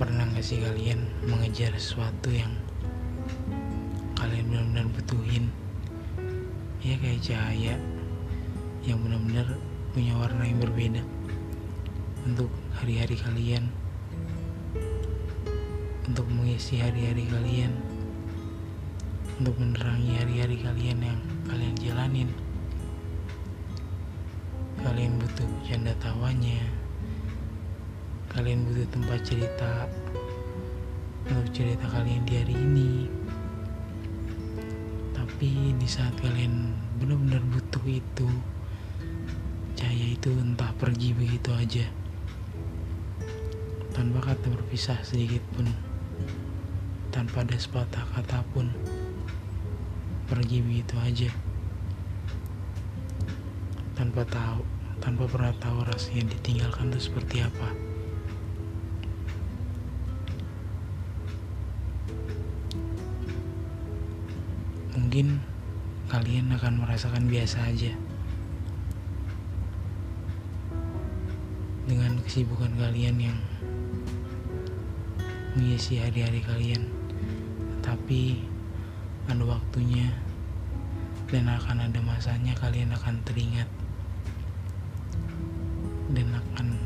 Pernah gak sih kalian mengejar sesuatu yang kalian benar-benar butuhin? Ya kayak cahaya yang benar-benar punya warna yang berbeda untuk hari-hari kalian, untuk mengisi hari-hari kalian, untuk menerangi hari-hari kalian yang kalian jalanin. Kalian butuh canda tawanya, kalian butuh tempat cerita untuk cerita kalian di hari ini. Tapi di saat kalian benar-benar butuh itu cahaya itu entah pergi begitu aja. Tanpa kata berpisah sedikit pun tanpa ada sepatah kata pun pergi begitu aja. Tanpa tahu tanpa pernah tahu rasanya ditinggalkan itu seperti apa mungkin kalian akan merasakan biasa aja. Dengan kesibukan kalian yang mengisi hari-hari kalian. Tapi ada waktunya dan akan ada masanya kalian akan teringat dan akan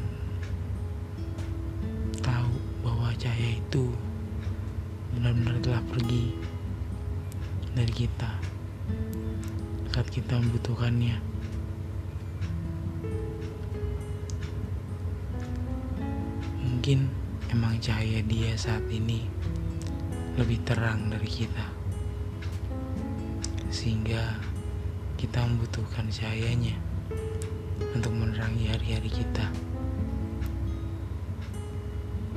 tahu bahwa cahaya itu benar-benar telah pergi dari kita saat kita membutuhkannya. Mungkin emang cahaya dia saat ini lebih terang dari kita, sehingga kita membutuhkan cahayanya untuk menerangi hari-hari kita.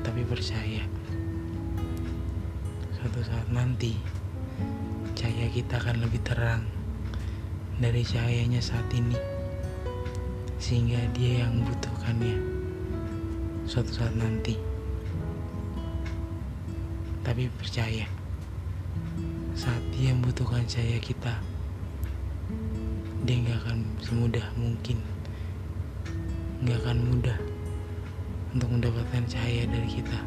Tapi percaya, suatu saat nanti cahaya kita akan lebih terang dari cahayanya saat ini sehingga dia yang membutuhkannya suatu saat nanti. Tapi percaya saat dia membutuhkan cahaya kita dia nggak akan semudah mungkin nggak akan mudah untuk mendapatkan cahaya dari kita.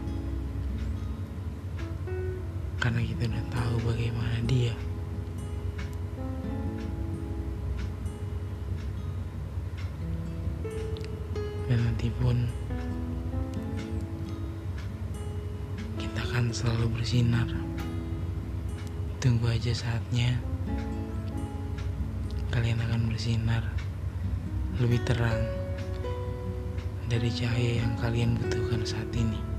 Karena kita udah tahu bagaimana dia nanti pun kita akan selalu bersinar. Tunggu aja saatnya kalian akan bersinar lebih terang dari cahaya yang kalian butuhkan saat ini